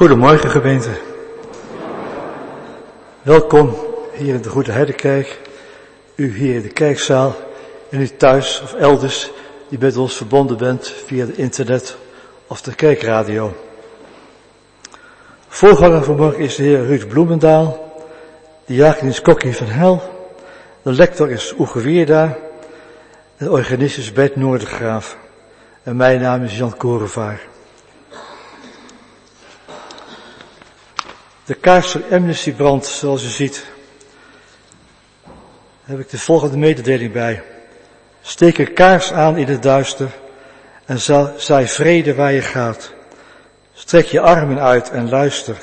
Goedemorgen gemeente. Welkom hier in de Goede Herdenkerk, u hier in de kerkzaal en u thuis of elders die met ons verbonden bent via het internet of de kerkradio. Voorganger vanmorgen is de heer Ruud Bloemendaal, de jagenis Kokkie van Hel, de lector is Oege Wierda, de organist is Bert Noordergraaf en mijn naam is Jan Korevaar. De kaars van Amnesty brandt, zoals u ziet. Heb ik de volgende mededeling bij. Steek een kaars aan in het duister en zij vrede waar je gaat. Strek je armen uit en luister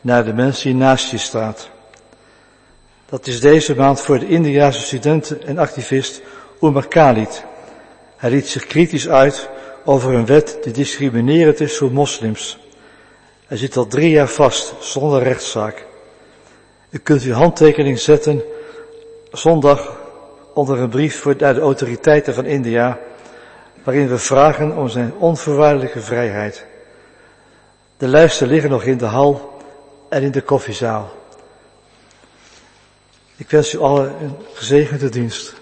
naar de mensen die naast je staat. Dat is deze maand voor de Indiase studenten en activist Umar Khalid. Hij liet zich kritisch uit over een wet die discriminerend is voor moslims. Hij zit al drie jaar vast, zonder rechtszaak. U kunt uw handtekening zetten zondag onder een brief voor, de autoriteiten van India, waarin we vragen om zijn onvoorwaardelijke vrijheid. De lijsten liggen nog in de hal en in de koffiezaal. Ik wens u allen een gezegende dienst.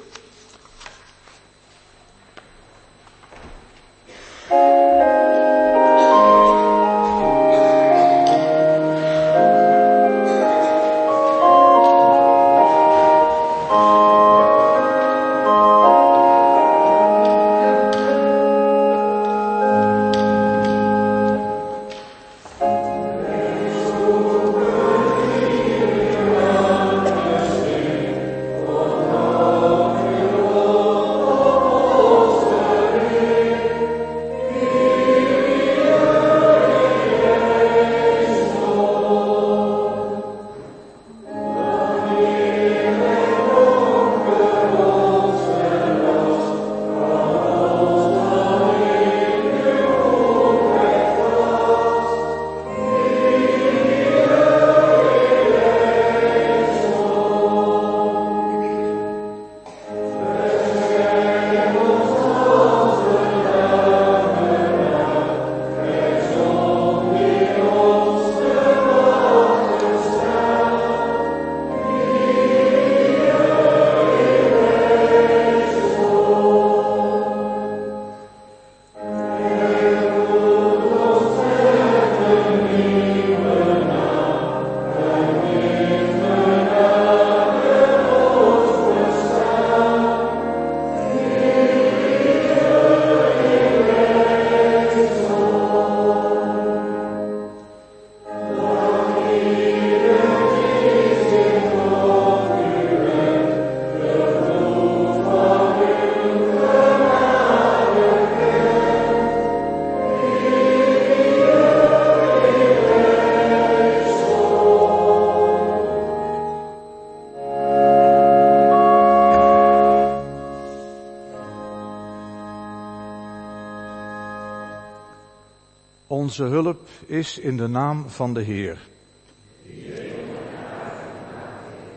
Is in de naam van de Heer.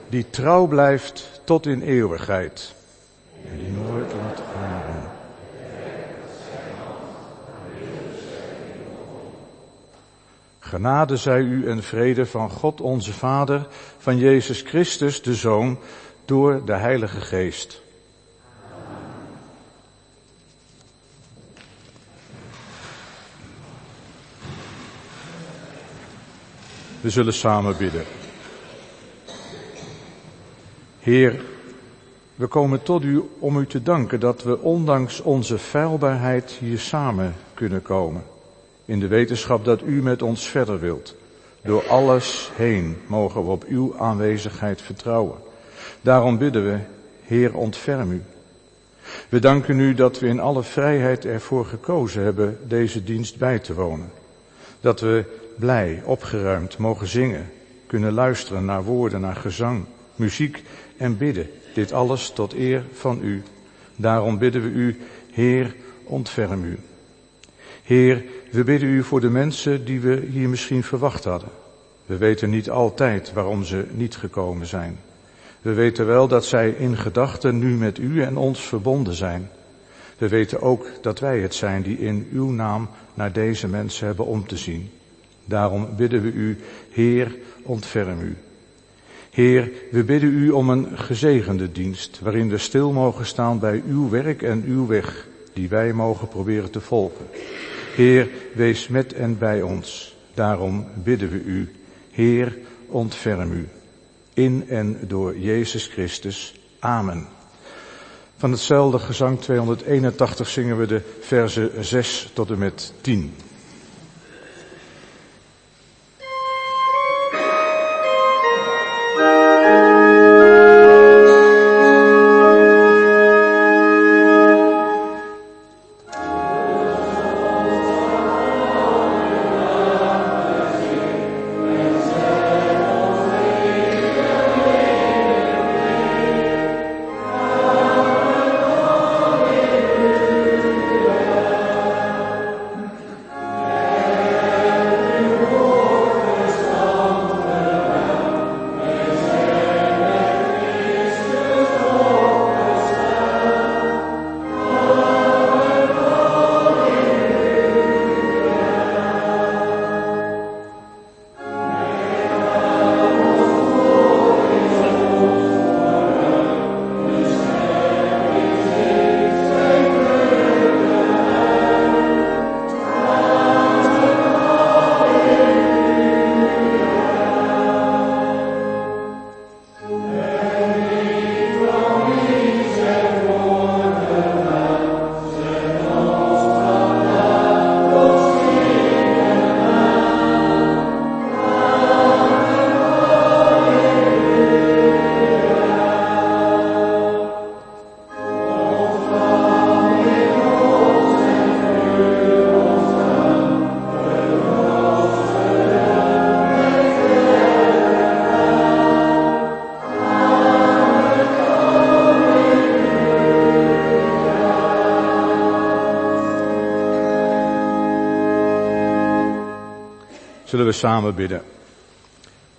Die trouw blijft tot in eeuwigheid. En die nooit laat varen. Genade zij u en vrede van God onze Vader, van Jezus Christus de Zoon, door de Heilige Geest. We zullen samen bidden. Heer, we komen tot u om u te danken dat we ondanks onze feilbaarheid hier samen kunnen komen. In de wetenschap dat u met ons verder wilt. Door alles heen mogen we op uw aanwezigheid vertrouwen. Daarom bidden we, Heer, ontferm u. We danken u dat we in alle vrijheid ervoor gekozen hebben deze dienst bij te wonen. Dat we blij, opgeruimd mogen zingen, kunnen luisteren naar woorden, naar gezang, muziek en bidden. Dit alles tot eer van u. Daarom bidden we u, Heer, ontferm u. Heer, we bidden u voor de mensen die we hier misschien verwacht hadden. We weten niet altijd waarom ze niet gekomen zijn. We weten wel dat zij in gedachten nu met u en ons verbonden zijn. We weten ook dat wij het zijn die in uw naam naar deze mensen hebben om te zien. Daarom bidden we u, Heer, ontferm u. Heer, we bidden u om een gezegende dienst, waarin we stil mogen staan bij uw werk en uw weg, die wij mogen proberen te volgen. Heer, wees met en bij ons. Daarom bidden we u, Heer, ontferm u. In en door Jezus Christus. Amen. Van hetzelfde gezang 281 zingen we de verse 6 tot en met 10. Zullen we samen bidden.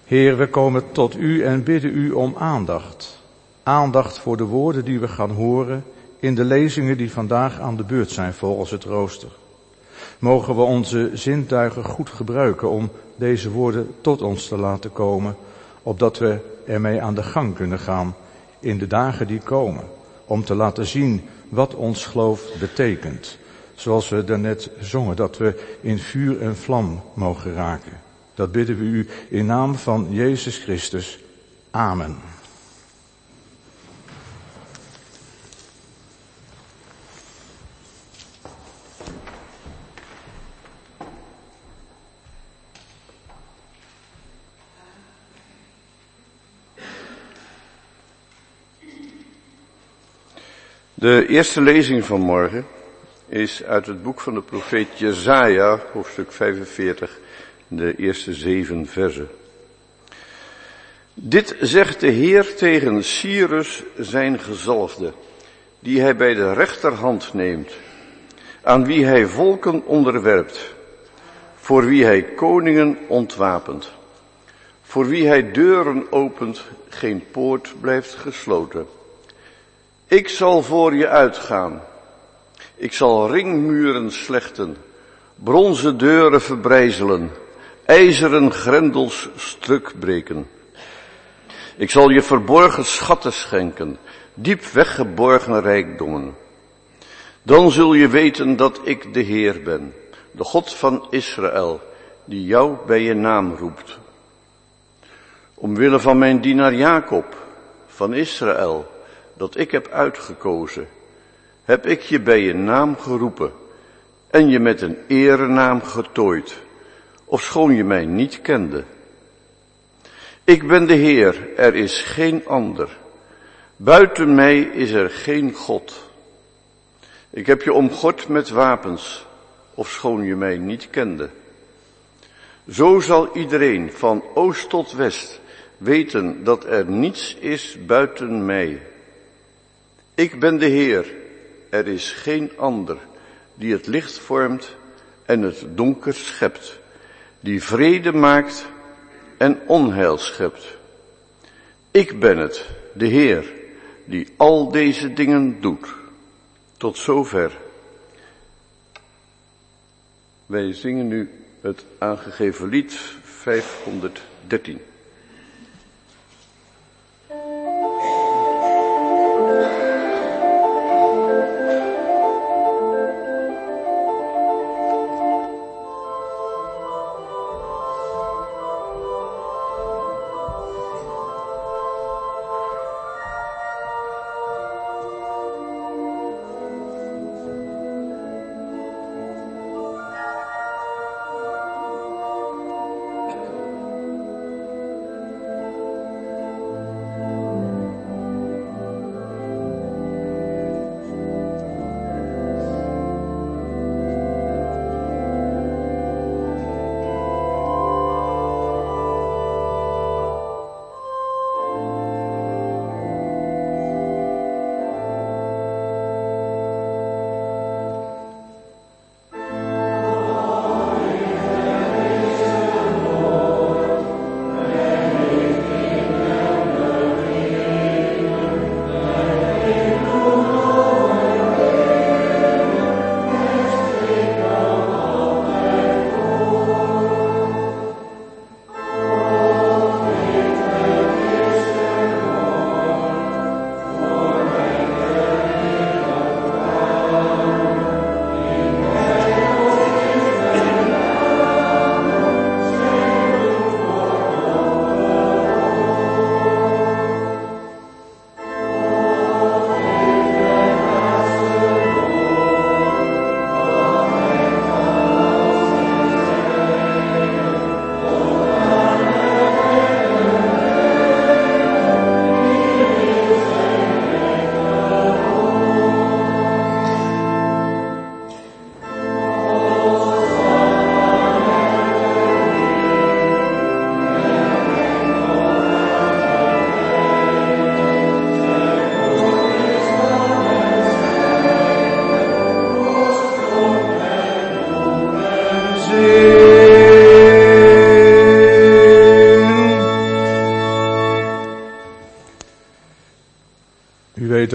Heer, we komen tot u en bidden u om aandacht. Aandacht voor de woorden die we gaan horen in de lezingen die vandaag aan de beurt zijn volgens het rooster. Mogen we onze zintuigen goed gebruiken om deze woorden tot ons te laten komen, opdat we ermee aan de gang kunnen gaan in de dagen die komen, om te laten zien wat ons geloof betekent zoals we daarnet zongen, dat we in vuur en vlam mogen raken. Dat bidden we u in naam van Jezus Christus. Amen. De eerste lezing van morgen is uit het boek van de profeet Jezaja, hoofdstuk 45, de eerste zeven versen. Dit zegt de Heer tegen Cyrus zijn gezalfde, die hij bij de rechterhand neemt, aan wie hij volken onderwerpt, voor wie hij koningen ontwapent, voor wie hij deuren opent, geen poort blijft gesloten. Ik zal voor je uitgaan ik zal ringmuren slechten, bronzen deuren verbrijzelen, ijzeren grendels stuk breken. Ik zal je verborgen schatten schenken, diep weggeborgen rijkdommen. Dan zul je weten dat ik de Heer ben, de God van Israël, die jou bij je naam roept. Omwille van mijn dienaar Jacob, van Israël, dat ik heb uitgekozen, heb ik je bij je naam geroepen en je met een erenaam getooid, ofschoon je mij niet kende. Ik ben de Heer, er is geen ander. Buiten mij is er geen God. Ik heb je omgord met wapens, ofschoon je mij niet kende. Zo zal iedereen van oost tot west weten dat er niets is buiten mij. Ik ben de Heer, er is geen ander die het licht vormt en het donker schept, die vrede maakt en onheil schept. Ik ben het, de Heer, die al deze dingen doet. Tot zover. Wij zingen nu Het aangegeven lied 513.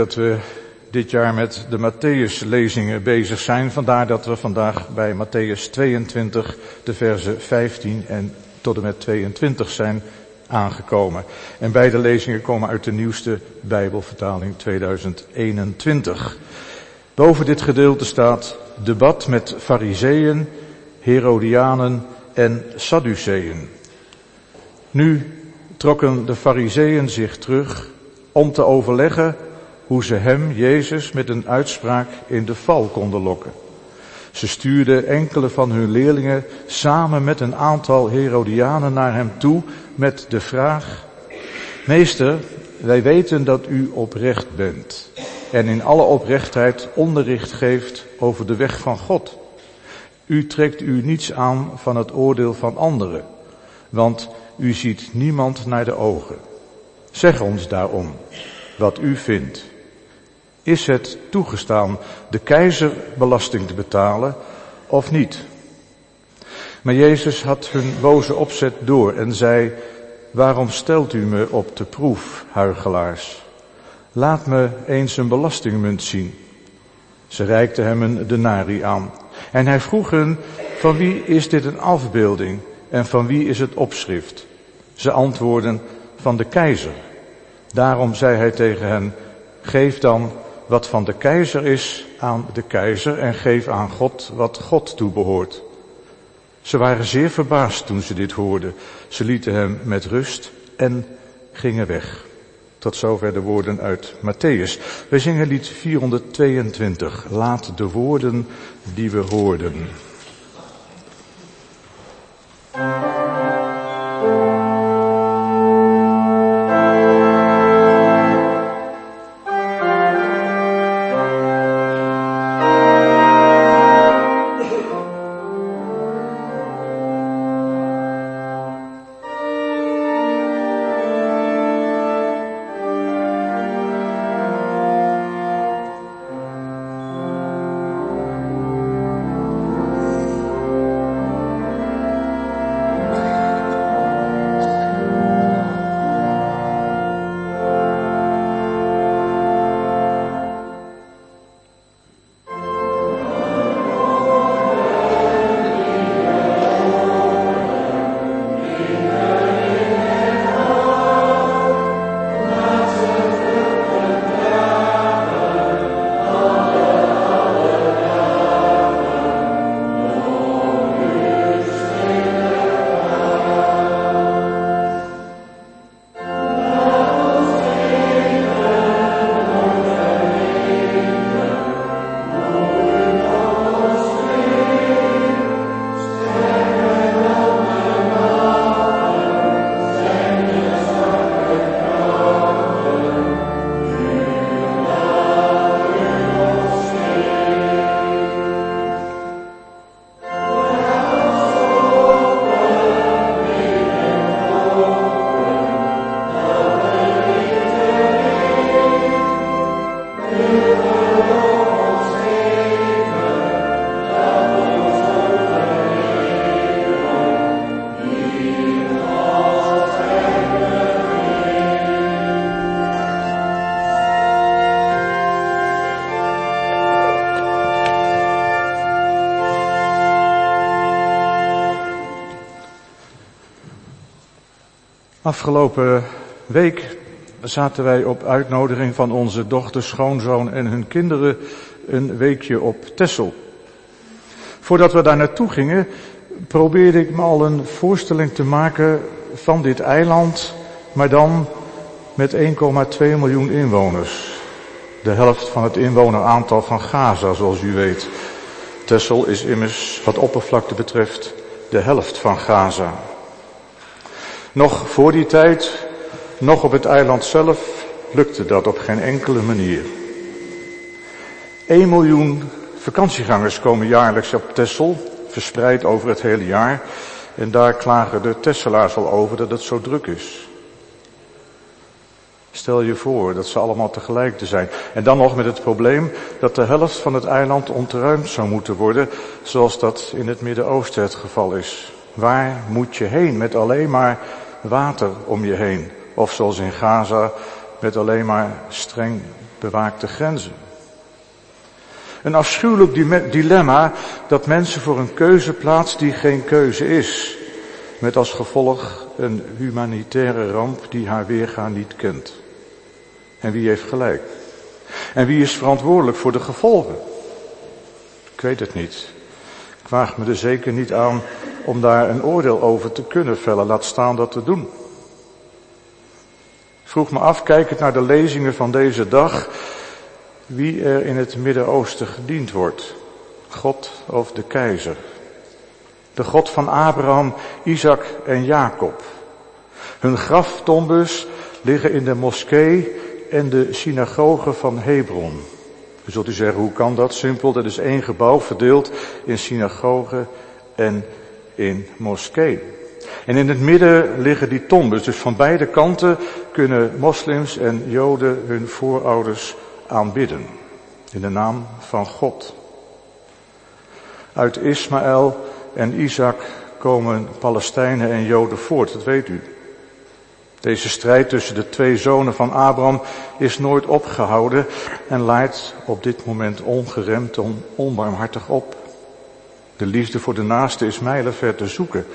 Dat we dit jaar met de Matthäus-lezingen bezig zijn. Vandaar dat we vandaag bij Matthäus 22, de versen 15 en tot en met 22 zijn aangekomen. En beide lezingen komen uit de nieuwste Bijbelvertaling 2021. Boven dit gedeelte staat debat met fariseeën, Herodianen en Sadduceeën. Nu trokken de fariseeën zich terug om te overleggen hoe ze hem, Jezus, met een uitspraak in de val konden lokken. Ze stuurden enkele van hun leerlingen samen met een aantal Herodianen naar hem toe met de vraag, Meester, wij weten dat u oprecht bent en in alle oprechtheid onderricht geeft over de weg van God. U trekt u niets aan van het oordeel van anderen, want u ziet niemand naar de ogen. Zeg ons daarom wat u vindt. Is het toegestaan de keizer belasting te betalen of niet? Maar Jezus had hun boze opzet door en zei, waarom stelt u me op de proef, huigelaars? Laat me eens een belastingmunt zien. Ze reikte hem een denari aan. En hij vroeg hun, van wie is dit een afbeelding en van wie is het opschrift? Ze antwoorden, van de keizer. Daarom zei hij tegen hen, geef dan wat van de keizer is aan de keizer en geef aan God wat God toebehoort. Ze waren zeer verbaasd toen ze dit hoorden. Ze lieten hem met rust en gingen weg. Tot zover de woorden uit Matthäus. Wij zingen lied 422. Laat de woorden die we hoorden. Afgelopen week zaten wij op uitnodiging van onze dochter, schoonzoon en hun kinderen een weekje op Tessel. Voordat we daar naartoe gingen, probeerde ik me al een voorstelling te maken van dit eiland, maar dan met 1,2 miljoen inwoners. De helft van het inwoneraantal van Gaza, zoals u weet. Tessel is immers wat oppervlakte betreft de helft van Gaza. Nog voor die tijd, nog op het eiland zelf, lukte dat op geen enkele manier. 1 miljoen vakantiegangers komen jaarlijks op Tessel, verspreid over het hele jaar. En daar klagen de Tesselaars al over dat het zo druk is. Stel je voor dat ze allemaal tegelijk te zijn. En dan nog met het probleem dat de helft van het eiland ontruimd zou moeten worden, zoals dat in het Midden-Oosten het geval is. Waar moet je heen met alleen maar water om je heen? Of zoals in Gaza met alleen maar streng bewaakte grenzen. Een afschuwelijk dilemma dat mensen voor een keuze plaatst die geen keuze is. Met als gevolg een humanitaire ramp die haar weerga niet kent. En wie heeft gelijk? En wie is verantwoordelijk voor de gevolgen? Ik weet het niet. Ik waag me er zeker niet aan om daar een oordeel over te kunnen vellen, laat staan dat te doen. Ik vroeg me af, kijkend naar de lezingen van deze dag, wie er in het Midden-Oosten gediend wordt. God of de keizer. De God van Abraham, Isaac en Jacob. Hun graftombes liggen in de moskee en de synagoge van Hebron. U zult u zeggen, hoe kan dat? Simpel, dat is één gebouw verdeeld in synagoge en in moskee. En in het midden liggen die tombes, dus van beide kanten kunnen moslims en joden hun voorouders aanbidden. In de naam van God. Uit Ismaël en Isaac komen Palestijnen en Joden voort, dat weet u. Deze strijd tussen de twee zonen van Abraham is nooit opgehouden en leidt op dit moment ongeremd en onbarmhartig op. De liefde voor de naaste is mijlenver te zoeken.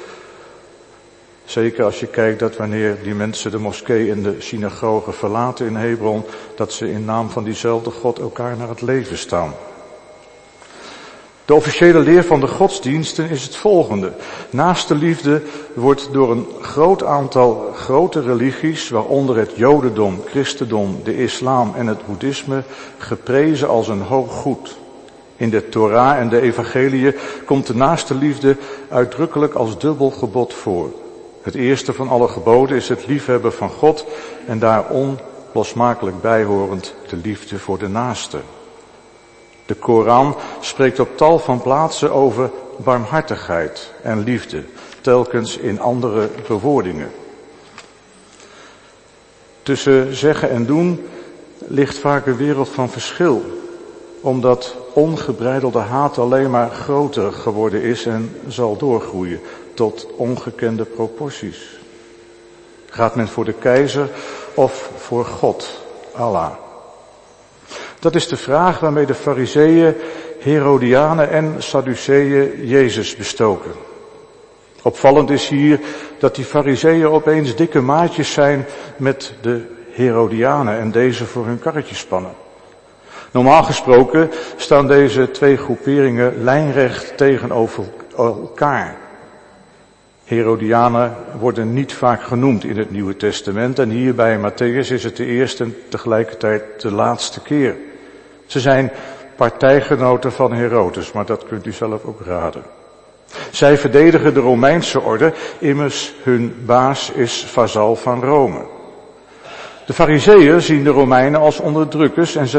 Zeker als je kijkt dat wanneer die mensen de moskee en de synagoge verlaten in Hebron, dat ze in naam van diezelfde God elkaar naar het leven staan. De officiële leer van de godsdiensten is het volgende. Naast de liefde wordt door een groot aantal grote religies, waaronder het Jodendom, Christendom, de islam en het boeddhisme, geprezen als een hoog goed. In de Torah en de Evangeliën komt de naaste liefde uitdrukkelijk als dubbel gebod voor. Het eerste van alle geboden is het liefhebben van God en daar onlosmakelijk bijhorend de liefde voor de naaste. De Koran spreekt op tal van plaatsen over barmhartigheid en liefde, telkens in andere bewoordingen. Tussen zeggen en doen ligt vaak een wereld van verschil, omdat ongebreidelde haat alleen maar groter geworden is en zal doorgroeien tot ongekende proporties. Gaat men voor de keizer of voor God, Allah? Dat is de vraag waarmee de fariseeën, Herodianen en Sadduceeën Jezus bestoken. Opvallend is hier dat die fariseeën opeens dikke maatjes zijn met de Herodianen en deze voor hun karretje spannen. Normaal gesproken staan deze twee groeperingen lijnrecht tegenover elkaar. Herodianen worden niet vaak genoemd in het Nieuwe Testament en hier bij Matthäus is het de eerste en tegelijkertijd de laatste keer. Ze zijn partijgenoten van Herodes, maar dat kunt u zelf ook raden. Zij verdedigen de Romeinse orde, immers hun baas is vazal van Rome. De fariseeën zien de Romeinen als onderdrukkers en